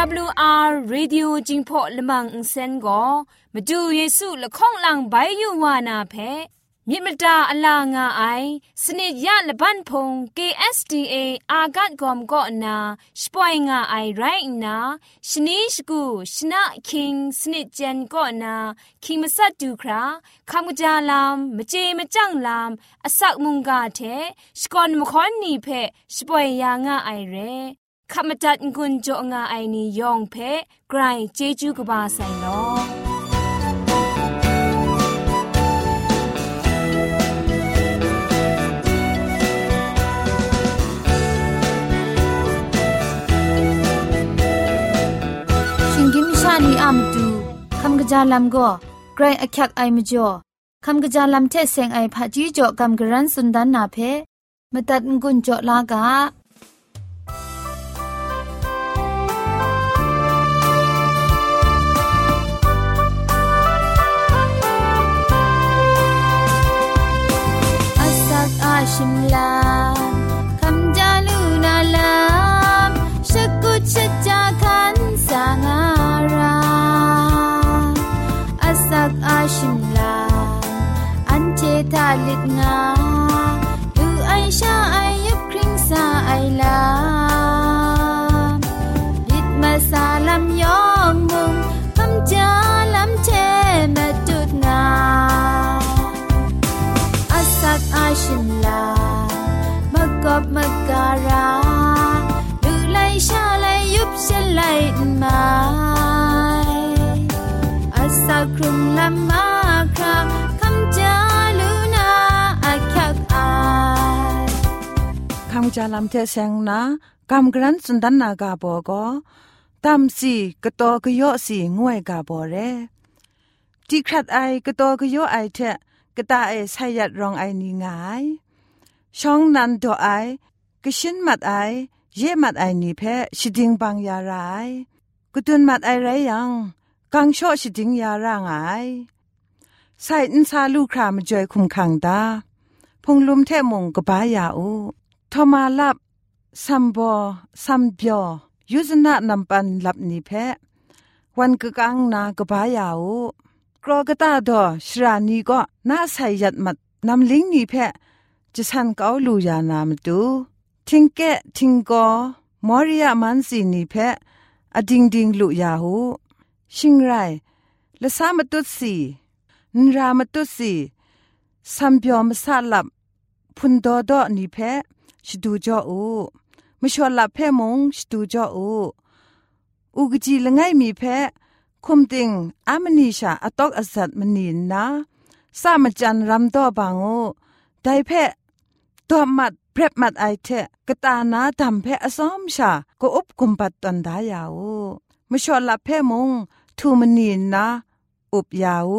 AWR Radio จิงพอลมังอินเซนก็มาดูเยซูละข้องหลังใบยูวานาเพมิมตาอลางาไอ สนิยะละบันพง KSTA อากัดกอมก็นาสปอยงาไอไรนาชนิชกูชนะคิงสนิจันก็นาคิงมัสัดดูคราคำกจาลามมเจมจังลามอสักมุงกาเทสกอนมคอนนีเพสปอยยางาไอเร ขมจัดกุญจงาไอนียองเพไกรเจจูกบาไซโนชิงกิมชานีอามตูคำกระจาลัมก็ไกรอักยักไอมจ่อคำกระจาลัมเทเซงไอผาจีจ่อคำกระรันสุนดันนาเพมตัดกุญจลากาาลำเทเซงนะกำกรันสุนดันนากาบอก็ตามสีกะตอกะยอสีงวยกาบอเรจีครัดไอกะตอกะยอไอเทะกะตาไอไซยัดรองไอนีงายช่องนันโดไอกะชินมัดไอเย่มัดไอนีเพชิดิงบังยารายกะตุนมัดไอไรยังกังโชชิดิงยารางไอใส่อินซาลูครามจอยคุมขังดาพงลุมเทมงกะบายาอู ทอมาลับซัมบอซัมเบียวยุซนะนำปันลับนีเพวันกะกังนากบายาอูกรอกตาดอชรานีก็น่าใส่ยัดมัดนำลิงนีเพจะสันเกาลูยานามตูทิงเกทิงกอมอริยามันสีนีเพอดิงดิงลุยาหูชิงไรละสามตุสีนรามตุสีซัมเบียวมสาลับพุนดอดอนีเพ ชดูจออูมชอลลับเพมงชดูจออูอุกจีละไงมีเพคุมติงอามนีชาอตอกอสัตมนีนนะสามจันรำดอบางโอไดเพตัวมัดเพรบมัดไอเทกตานาดำเพอซ้อมชาก็อุบกุมปัดตันดายาวมชอลลับเพมงทูมนีนนะอุบยาว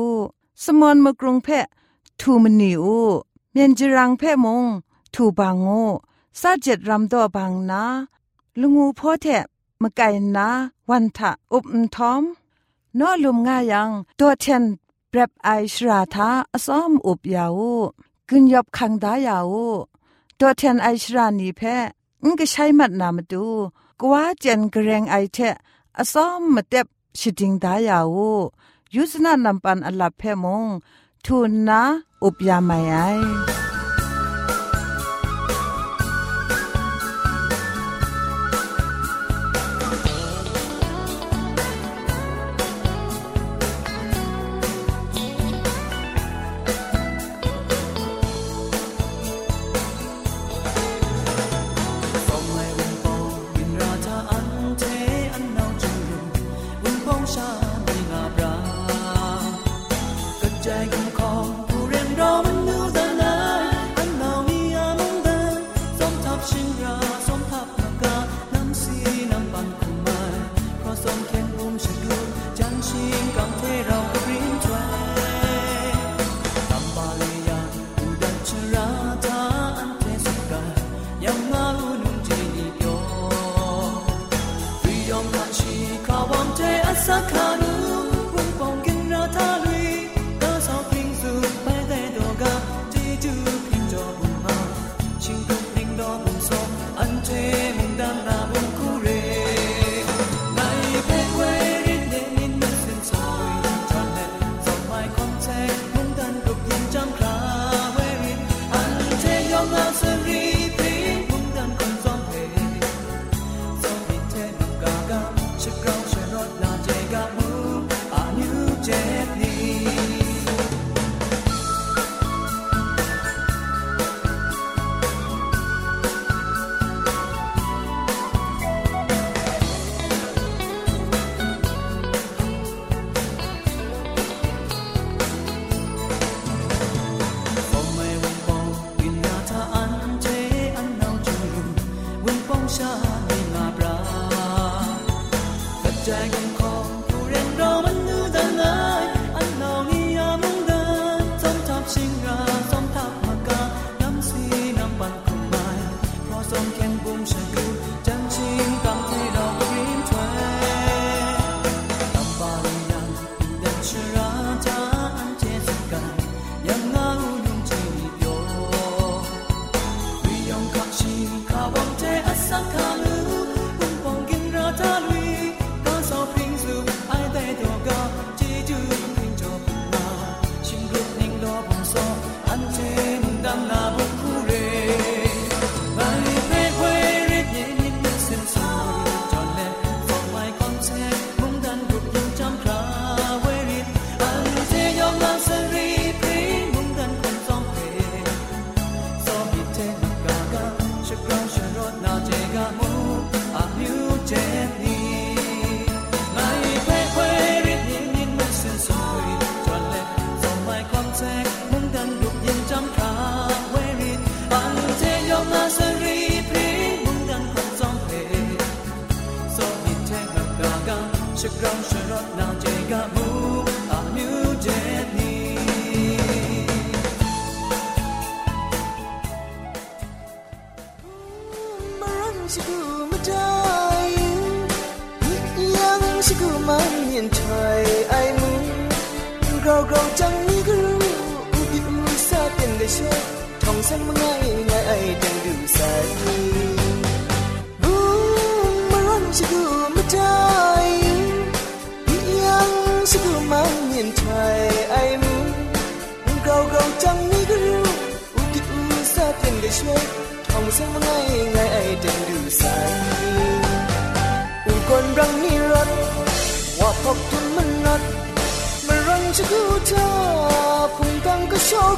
สมอนมกรุงเพทูมนีอูเมียนจรังเพมงทูบางโง่ ซาเจ็ดรำดอบางนาลุงูพ่อแทะมะไก่นาวันทะอุบมทอมนอลุมง่ายังตัวเทนเปรบไอชราทาอซ้อมอุบยาวกึนยบคังดายาวตัวเทนไอชรานีเพงก็ใช้มัดนามาดูกว่าเจนกระเรงไอเทะอซ้อมมาเต็บชิดิงดายาวยุสนานำปันอลับเพมงทูนนะอุบยาไม่ไอ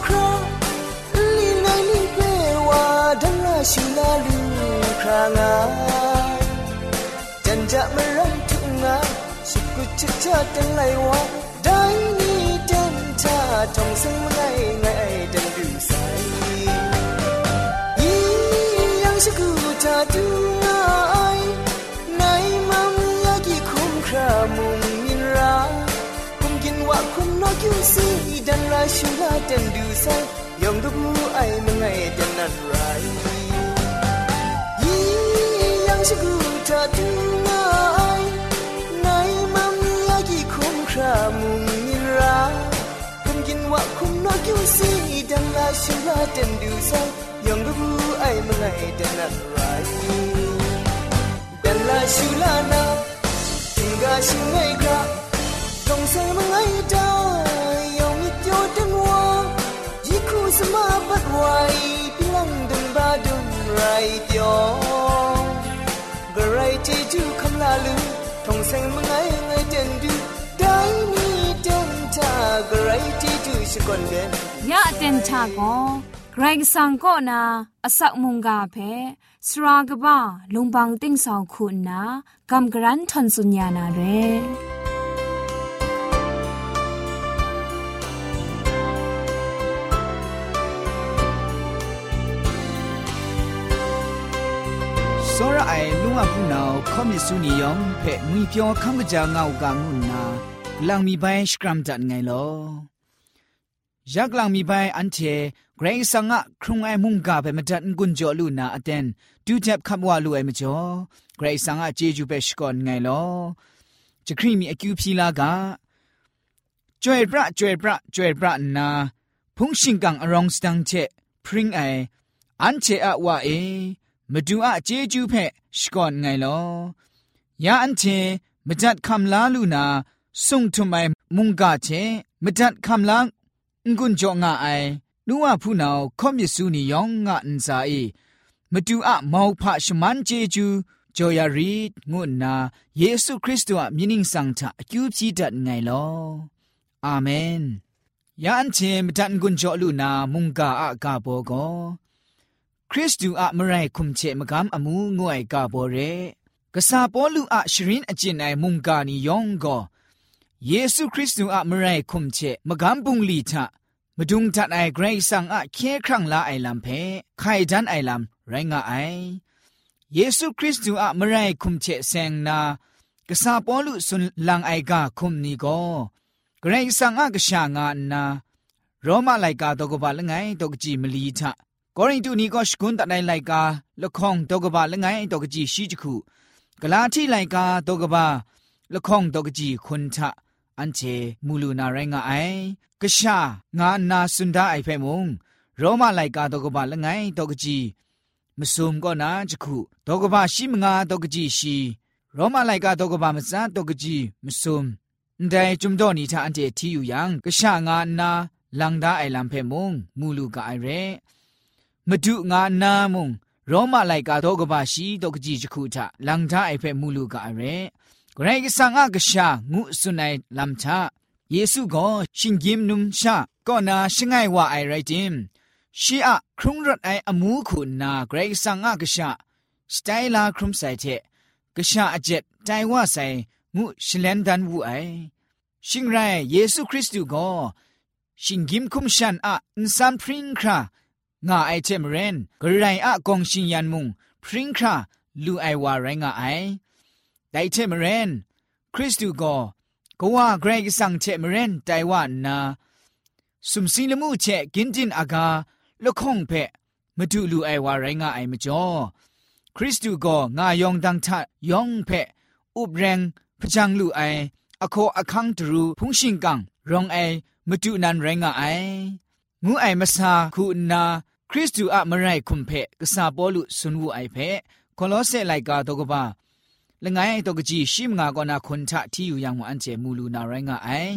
คราลีไงลีเปว่าดังลาชูนาลูครางาจันจะมารังทุงงาสุกุจะชาตังไหลวะได้นี่เดินชาทองซึ่งไงไงดังดูใสยี่ยังชิกูชาดู no kyu si dan la shu la dan du sai, yong du bu ai ma ngai dan na rai yi yang shi gu ta du ngai nai mam ya gi khum kha mung ni ra kun gin wa khum no kyu si dan la shu la dan du sai, yong du bu ai ma ngai dan na rai dan la shu la na ting ga shu ngai ga dong sa ma da ะเต็นชาโกไกรสังก็นาอสักมุงกาเพสรากบ้าลุงบังติ้งสองคุณนากำกรันทนสุญญานาเร ရအိုင်လုံအဖူနောခေါမစ်ဆူနီယောင်ဖဲငွေပြောခမ်ကကြာငောက်ကငုနာလန်မီပိုင်စကရမ်ဒတ်ငိုင်လောยักลังมีไปอันเทไก รสังะครุงไอมุงกาเปมดัดกุญจอลูนาอเตนดูเจ็บคำว่าลูไอมจ่อเกรสังะเจจูเปชก่อนไงลอจะครีมีอคิวพีลากาจวยพระจวยพระจวยพระนาพุงชิงกังอรองสตังเชพริงไออันเชอะว่าเอมาดูอะเจจูเพ ชก่อนไงลอยาอันเชมจัดคำลาลูนาส่งทุไมมุงกาเชมจัดคำลางุนจงาไอนูว่าผู้นาคอมยสูนียองงะอันซาเอมาดูอะมาวพะชมันเจจูจอยารีงุนนาเยซูคริสต์อะมินิงสังทะอคิวพีดัดไงลออาเมนยาอันเชมตันกุนจอลูนามุงกาอะกาโบโก คริสตูอะมไรคุมเชมกามอมูงวยกาโบเรกษาปอลูอะชรินอจินไอมุงกานียองโกเยซูคริสต์อะมไรคุมเชมกามบุงลีทะมดุงทัดไอเกรซังอะเคครั้งละไอลำเพไข่ดันไอลำไรงะไอเยซูคริสต์อะมไรคุมเชเซงนากษาปอลูสุนลังไอกาคุมนีโกเกรซังอะกษางานาโรมาไลกาตกบะละไงตกจีมลีทะกอรินตูนีก็สกุนตัดในไลกาละคองตกบะละไงตกจีชี จคูกลาที่ไลกาตกบะละคองตกจีคุณทะอันเจมูลูนาไรงาไอกะชางานาสุนดาไอเฟมุงโรมาไลกาตกบะละไงตกจีมสุมก็นาจคูตกบะชิมงาตกจีชีโรมาไลกาตกบะมซาตกจีมสุมแต่จุมโดนีทาอันเจที่อยู่ยังกะชางานาลังดาไอลัมเพมุงมูลูกาไอเร မဒုငါနာမုံရောမလိုက်ကတော့ကပါရှိတော့ကြည့်ချခုထလန်ထားအိဖဲမူလူကရဲဂရိကဆန်ငါကရှာငုစွနိုင်လမ်ချယေစုကိုရှင်ဂိမ်နုံရှာကောနာရှိငိုင်ဝအိုင်ရိုက်တင်ရှီအခရုံရတ်အိုင်အမှုခုနာဂရိကဆန်ငါကရှာစတိုင်လာခရုံဆိုင်တဲ့ကရှာအကျက်တိုင်ဝဆိုင်ငုရှလန်ဒန်ဝူအိုင်ရှင်ရိုင်ယေစုခရစ်တုကိုရှင်ဂိမ်ခုမရှန်အအန်ဆန်ပရင်ခရာงา ไอเทมเรนกระไรอะกองชิงยันมุงพริ้งคราลูไอวาไรงาไอไดเทมเรนคริสตูก็ก็ว่าเกรกสังเทมเรนไตว่านาสุมสิลมูเชกินจินอากาละคงเพมาดูลูไอวาไรงาไอมจ่อคริสตูก็งายองดังทัดยองเพอุบแรงพจังลูไออโคอคังตรูพุงชิงกังรองไอมาดูนันไรงาไองูไอมาซาคูนา ခရစ်တုအမရိုက်ခွန်ဖဲကစာပေါ်လူဆွန်ဝအိုက်ဖဲကိုလောဆဲလိုက်ကတော့ကပါလငိုင်းတော့ကကြီးရှိမငါကောနာခွန်ထတီယူရံမအန်ချေမူလူနာရိုင်းကအိုင်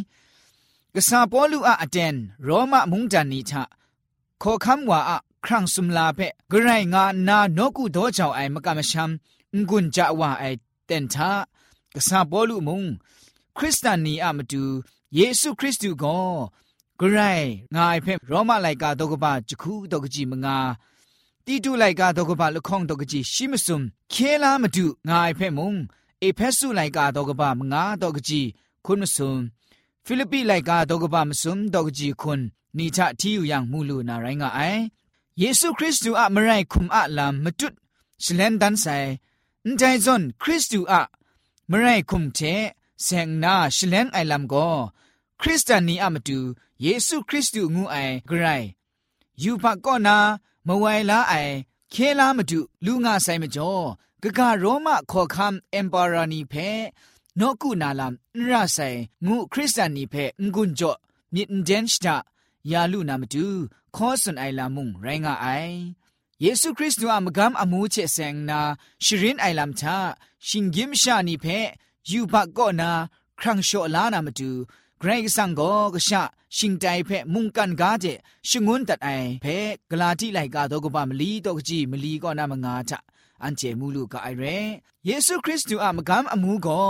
ကစာပေါ်လူအအတန်ရောမမုန်တန်နီချခေါ်ခမ်ဝါအခရန့်စုမလာဖဲဂရိုင်ငါနာနော့ကုတော့ချောင်းအိုင်မကမရှမ်ငွန်းကြဝအိုင်တန်ထကစာပေါ်လူမုန်ခရစ်စတန်နီအမတူယေရှုခရစ်တုကော กามชัมงุนจะว่าไอเตนทากษาปอมุงคริสตานีอะมาดูเยซูคริสต์ก็กรายงายเพ่โรมาไลกาตกบะจคูตกจีมงาตีตูไลกาตกบะละข้องตกจีชิมซุมเคลามาดูงายเพ่มุงเอเพสุไลกาตกบะมงาตกจีคุณมซุมฟิลิปปีไลกาตกบะมซุมตกจีคุณนีทะที่อยู่อย่างมูลูนาไรงาไอเยซูคริสต์อะมไรคุมอะลามมจุดสเลนดันไซนใจจอนคริสต์อะมไรคุมเทเซงนาสเลนไอลามโกคริสเตียนนีอะมตู ယေရှုခရစ်တုငူအိုင်ဂရိုင်ယူဖတ်ကောနာမဝိုင်လာအိုင်ခဲလာမတုလူငါဆိုင်မကျော်ဂဂရောမခေါ်ခမ်အမ်ပါရာနီဖဲနော့ကုနာလမ်ရဆိုင်ငုခရစ်စတန်နီဖဲငွန်းကြော့မြင့်ဒန်စတာယာလူနာမတူခေါ်စွန်အိုင်လာမုန်ရိုင်းငါအိုင်ယေရှုခရစ်တုအမဂမ်အမှုချက်ဆန်နာရှရင်အိုင်လမ်ချရှင်ဂိမရှာနီဖဲယူဘကောနာခရန့်ရှော့လာနာမတူ เชเซงนาชรินไอลามทาชิงกิมชานีเพยูปากก็นาครั้งโชลานามาดูเกรกสังก็กษะชิงใจเพมุงกันกาเจชงุนตัดไอเพกลาที่ไหลกาโตกบามลีตกจีมลีก็นามงาทะอันเจมูลูกาไอเรเยซูคริสต์อะมกามอมูก็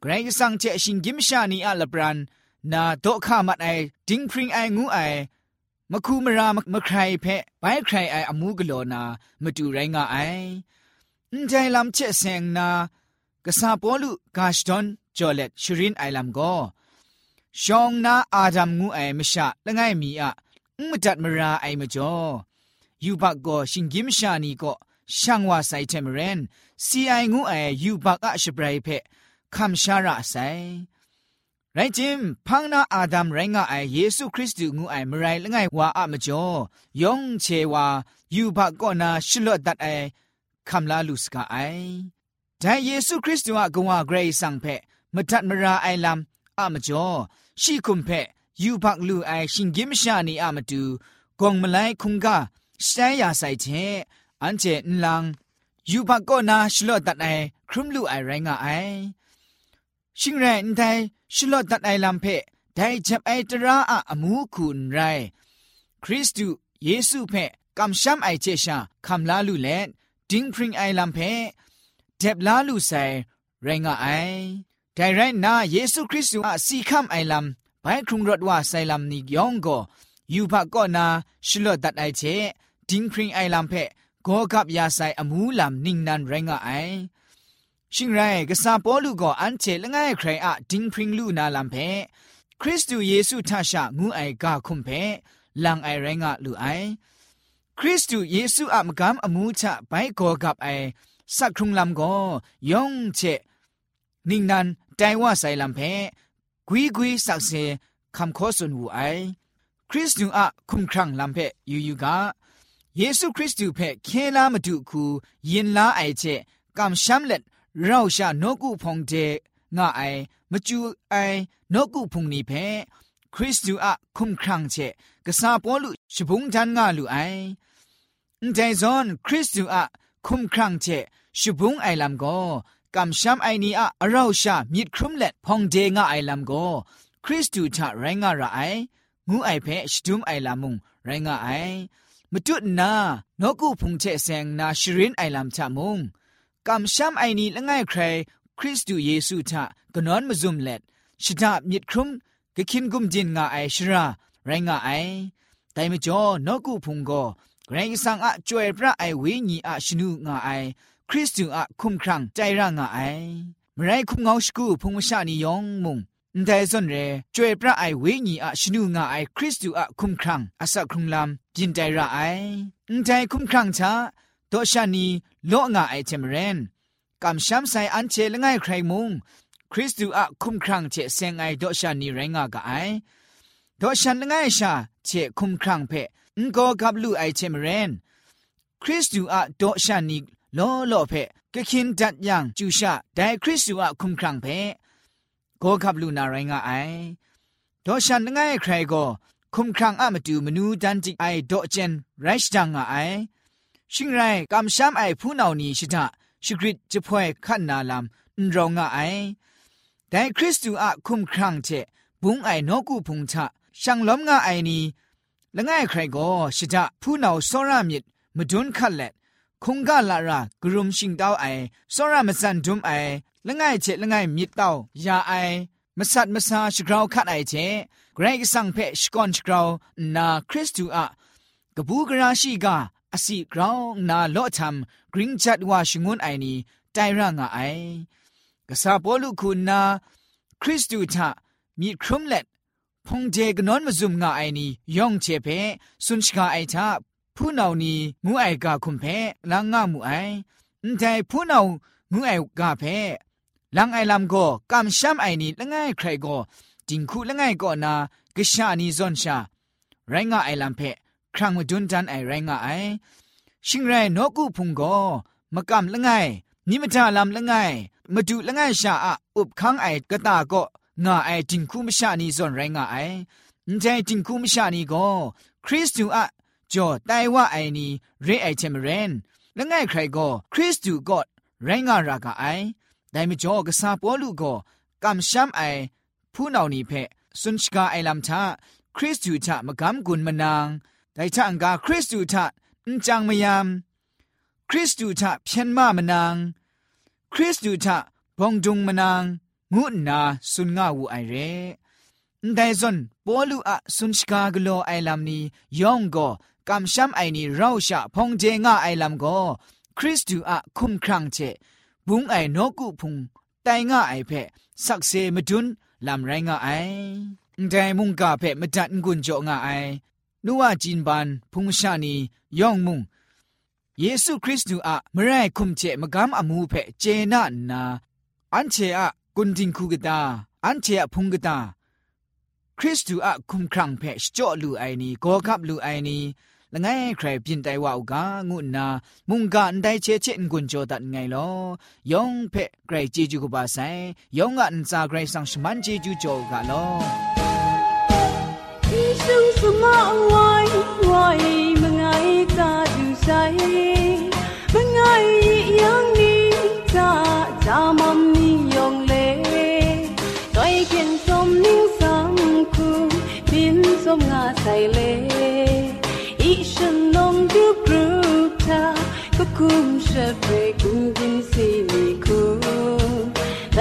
เกรกสังเจชิงกิมชานีอะลบรันนาโตขามัดไอดิงพริงไองูไอมคูมรามะใครเพไปใครไออมูกโลนามาดูไรงาไอใจลำเชเซงนากษาปอลุกาชดอนจ ชรินไองนาอาดัมงูไอมชะละไงมีอะมจัดมราไอมจ่อยูบักก็ชิงกิมชานีก็ช่างว่าไซเทมเรนซีไองูไอยูบักอะชบรายเพคำชาระไซไรจิมพังนาอาดัมไรงะไอเยซูคริสต์งูไอมไรละไงว่าอะมจ่อยองเชว่ายูบะก็นาชลอดัดไอคำลาลุสกาไอแต่เยซูคริสต์อะกว่าเกรซังเพมตัดมราไอลัม อะมจ่อชีคุมเพยูบักลูไอชิงกิมชานีอะมตูกองมไลคุงกาสไตยาไซเชอันเจนลังยูบักก็นาชลอดัดไอครุมลูไอไรงะไอชิงแรนไทชลอดัดไอลัมเพไดจับไอตราอะอมูคุณไร คริสตูเยซูเพกำช้ำไอเจชาคำลาลูเลดิงพริงไอลัมเพเจ็บลาลูใส่ไรงะไอ แต่ไรนาเยซูคริสต์อะสีคำไอลัมไปครุงรถว่าไซลัมนิยองก็ยูพักก็นาชลอดัดไอเจดิงพริงไอลัมเพก็กับยาไซอมูลัมนิ่งนันไรงะไอชิงไรกษาปอลูก็อันเจละไงใครอะดิงพริงลูนาลัมเพคริสตูเยซูท่าชะงูไอกาคุมเพลังไอไรงะลูไอคริสตูเยซูอะมกามอมูชะไปโกกับไอสักครุงลำก็ยองเช นิ่งนันใจว่าใส่ลำเพกุยกุยสักเซคำขอสุนหูไอคริสตูอะคุมครังลำเพยูยูกาเยซูคริสต์เพเคลามาดูคูยินลาไอเจกำช้ำเล็ดเราชานกุพงเจงาไอมจูไอนกุพงนี้เพคริสต์อะคุมครังเจกษาปอลุชบุงจันงาลูไอแต่ซอนคริสต์อะคุมครังเจชบุงไอลำก็ กำช้ำไอนี้อะเราชามิดครุมเล็ดพงเจงาไอลำโกคริสต์ชะไรงาระไองูไอเพชดุมไอลามุงไรงาไอมจุดนานกูพุงเชเซงนาชรินไอลำชะมุงกำช้ำไอนี้ละง่ายใคร คริสต์เยซูทะกนอนมาซุมเล็ดชดามิดครุมกะคินกุมจินงาไอชราไรงาไอแต่มจ่อนกูพุงก็เกรงสังอะจวยพระไอวิญีอะชนูงาไอ คริสต์อะคุมครังใจร่างาไอมไรคุมเงาสกูพงชานิยองมุงแต่ส่วนเรจวยพระไอวิญีอะชนูงาไอคริสต์อะคุมครังอาศักครุงลำจินใจระไอแต่คุมครังช้าโตชานีโลงาไอเจมเรนกำช้ำใส่อันเชลง่ายใครมุงคริสต์อะคุมครังเจเซงไอโตชานีไรงากาไอโตชันง่ายชาเจคุมครังเพงก็กับลูไอเจมเรนคริสต์อะโตชานี လောလောဖဲကခင်တတ်ယံကျူရှာဒိုင်ခရစ်စုအခုံခရံဖဲဂောကပလူနာရိုင်းကအိုင်ဒေါ်ရှန်ငိုင်းခရိုင်ကိုခုံခရံအမတူမနူးတန်တိအိုင်ဒေါ်ကျန်ရိုက်စတန်ငါအိုင်ရှင်ရိုင်းကမ်ရှမ်အိုင်ဖူးနောင်နီရှိတာရှိခရစ်ချပွဲခတ်နာလမ်အန်ရောငါအိုင်ဒိုင်ခရစ်စုအခုံခရံချက်ဘုံအိုင်နောကူဖုန်ချရှန်လုံးငါအိုင်နီလငိုင်းခရိုင်ကိုရှိတာဖူးနောင်စောရမြစ်မဒွန်းခတ်လက်ะง่ายใครก็ชิตะล็ดคงกาลารากรุมชิงดาไอสรามสันดุมไอละง่ายเจละง่ายมิดดายาไอมสัตมาซาชกราวคัดไอเจเกรกสังเพชกอนชกราวนาคริสตูอะกบูกราชีกาอสิกราวนาโลทัมกริงจัดวาชงุนไอนีไตร่างไอกษาปอลุคุณนาคริสตูทะมีครุมเล็ดพงเจกนอนมาซุมงาไอนียองเจเพสุนชกาไอทา ผู้นานีงูไอกาคุมเพลางง่ามูไอแต่ผู้นางูไอกาเพลังไอลำก็กำช้ำไอนี้ละง่ายใครก็จิงคูละง่ายก็นากษานีซอนชาไรงาไอลำเพครั้งมาดุนจันไอไรงาไอชิงไรนกูพุงก็มากำละง่ายนิมจาลำละง่ายมาดูละง่ายชาอะอุบคังไอกระตาก็งาไอจิงคูมชานีซอนไรงาไอใจจิงคูมชานีก็คริสตูอะ จ่อไต้ว่าไอนีเรไอเทมเรนและง่ายใครก็คริสตูก็ไรงารากาไอแต่ไม่จ่อกษาปอลูก็กำช้ำไอผู้นานีเพสุนชกาไอลำชาคริสตูชะมากำกุนมานางแต่ชะอังกาคริสตูชะนจังมยาม คริสตูชะเพียนมามานาง คริสตูชะบองดุงมานางงูนาสุนงาวูไอเรแต่ซอนปอลูอะสุนชกากโลไอลำนี้ยองก็ กำช้ำไอนี่เราชะพงเจงาไอลำก็คริสตูอะคุมครังเจบุงไอโนกุพุงไตงาไอเพสักเซมดุนลำไรงาไอแต่มุงกาเพมดันกุนโจงาไอนัวจินบันพุงชานียองมุงเยซูคริสต์อะมไรคุมเจมกามอมูเพเจนานาอันเชอะกุนจิงคูกตาอันเชียพุงกตาคริสตูอะคุมครังเพชจ่อลูไอนีโกคับลูไอนี ละไงใครปินไตว่าวกางุนนามุงกะอันไดเชเชนกุนโจตัดไงลอยองเพไกรจีจูกบาไซยองอันซาไกรสังชมันจีจูโจกะลอ一生什么爱爱梦爱咋就谁梦爱一样你咋咋么你用嘞对见什么伤苦变什么ใส่ ฉันลองดูกรูเธอก็คุ้มเชฟเปกุมกินสีมีคุ้มแล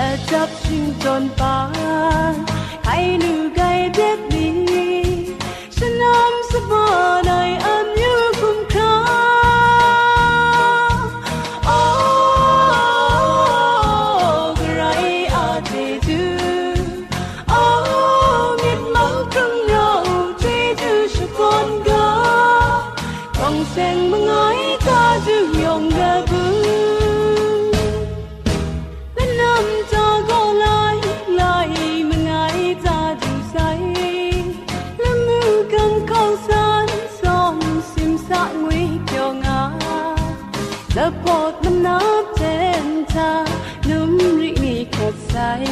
sai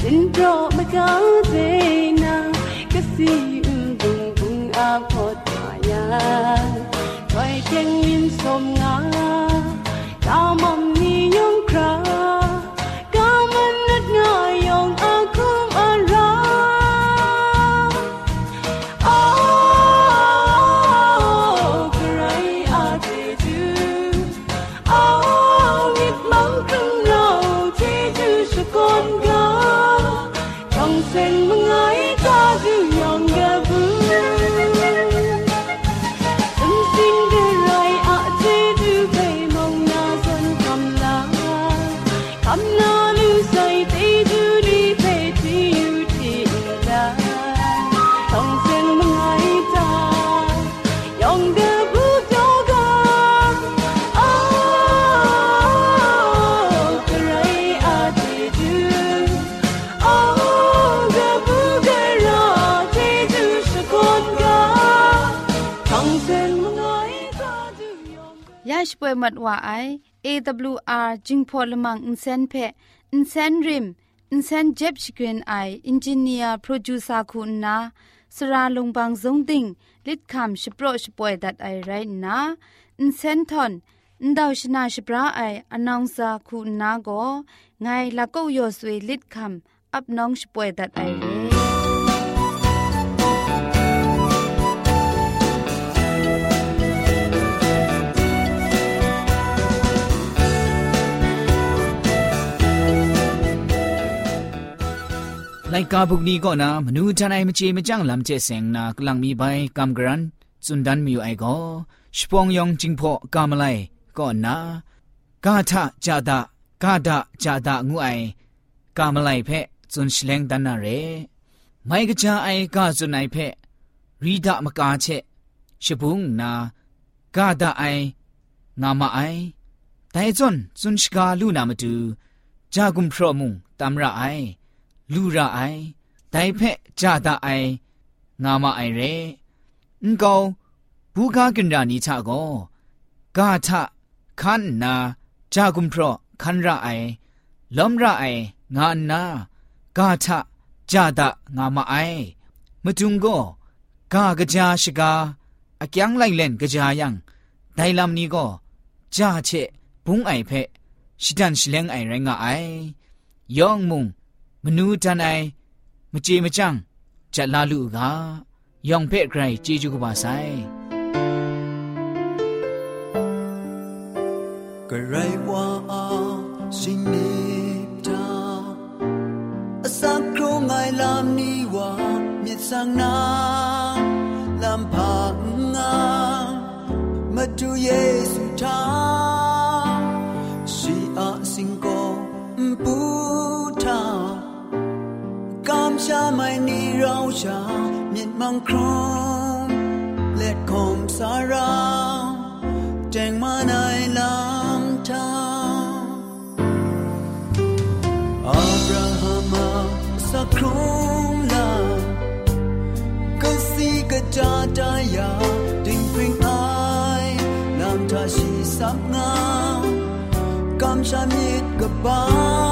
sin pro ma ka de na ka si um dung dung a kho ta ya koi keng min som nga ta mom ni yong kra วยมัดว่าไอ AWR จิงพอลมังอินเซนเพอินเซนริมอินเซนเจ็บชกรีนไออินจิเนียร์โปรดิวซาคุณนาสราลงบางซงติงลิดคำชโปรชป่วยดัดไอไรนะอินเซนทอนอินดาวชนาชปราไออนองซาคุณนาโกไงละก็ยอสวยลิดคำอับน้องชป่วยดัดไอเร่ ไลกาบุกนี้ก็นะมนูทนายมเจมจังลำเจเสงนากลังมีใบกำกรันสุนดันมีอยู่ไอก็ชปองยองจิงพอกามไลก็นะกาทะจาดากาดะจาดางูไอกามไลเพจุนชเลงดันนาเรไม่กจาไอกาจุนไอเพรีดามกาเชชบุงนากาดาไองามาไอแต่จนจุนชกาลูนามาดูจากุมพรมุงตามระไอ လူရအိုင်ဒိုင်ဖက်ကြတာအိုင်ငါမအိုင်ရဲအန်ကောင်ဘူကားကင်ရာနီချာကိုဂါထခန်နာဂျာဂုံဖရခန်ရအိုင်လုံရအိုင်ငါနာဂါထကြတာငါမအိုင်မတုံကိုဂါကကြာရှိကာအကျန်းလိုက်လန်ကကြာယံဒိုင်လမ်နီကိုကြာချက်ဘုံအိုင်ဖက်ရှိတန်ရှလန်အိုင်ရငါအိုင်ယောင်မုံ มนูจันไอมเจมจังจัดลาลูกายองเพ่ไกรเจจูกบาไซกระไรว่าสิ่งนี้ตาอสักครูไงลำนี้ว่ามิสังนาลำพังงามาดูเยซูทา ชาไမိုင်းราชามีมังคင့်မောင်ခရုံးလแจงมาในลำทางอับราฮัมสักครุงลากสีกะจาตายาดิงพริงไอายนามทาชีสับงามกำชามิดกะบา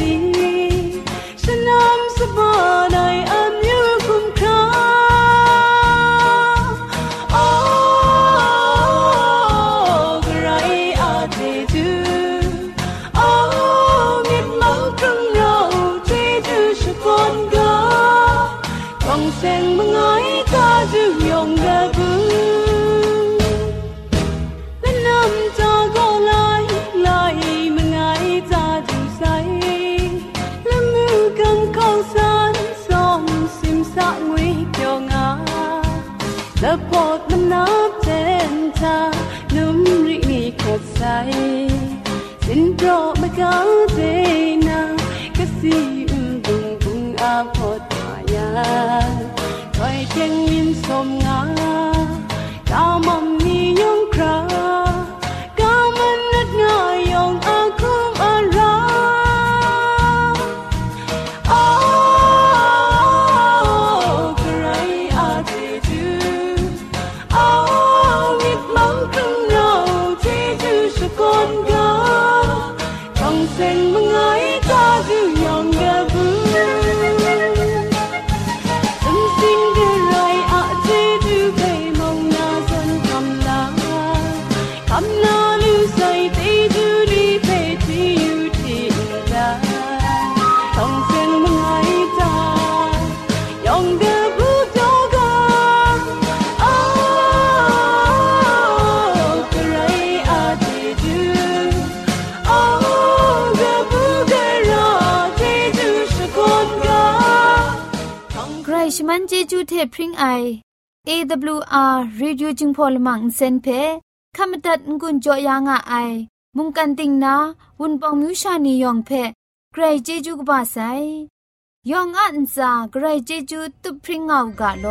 vô nơi ơi girl เพริ้งไอ AWR reducing polymer เซนเพขมตัดงุนจอยางอ้ายมุงกันติงนาวุนปองมิวชานียองเพใครเจจูกบาไซยองอันซาใครเจจูตุพริ้งเอากาโล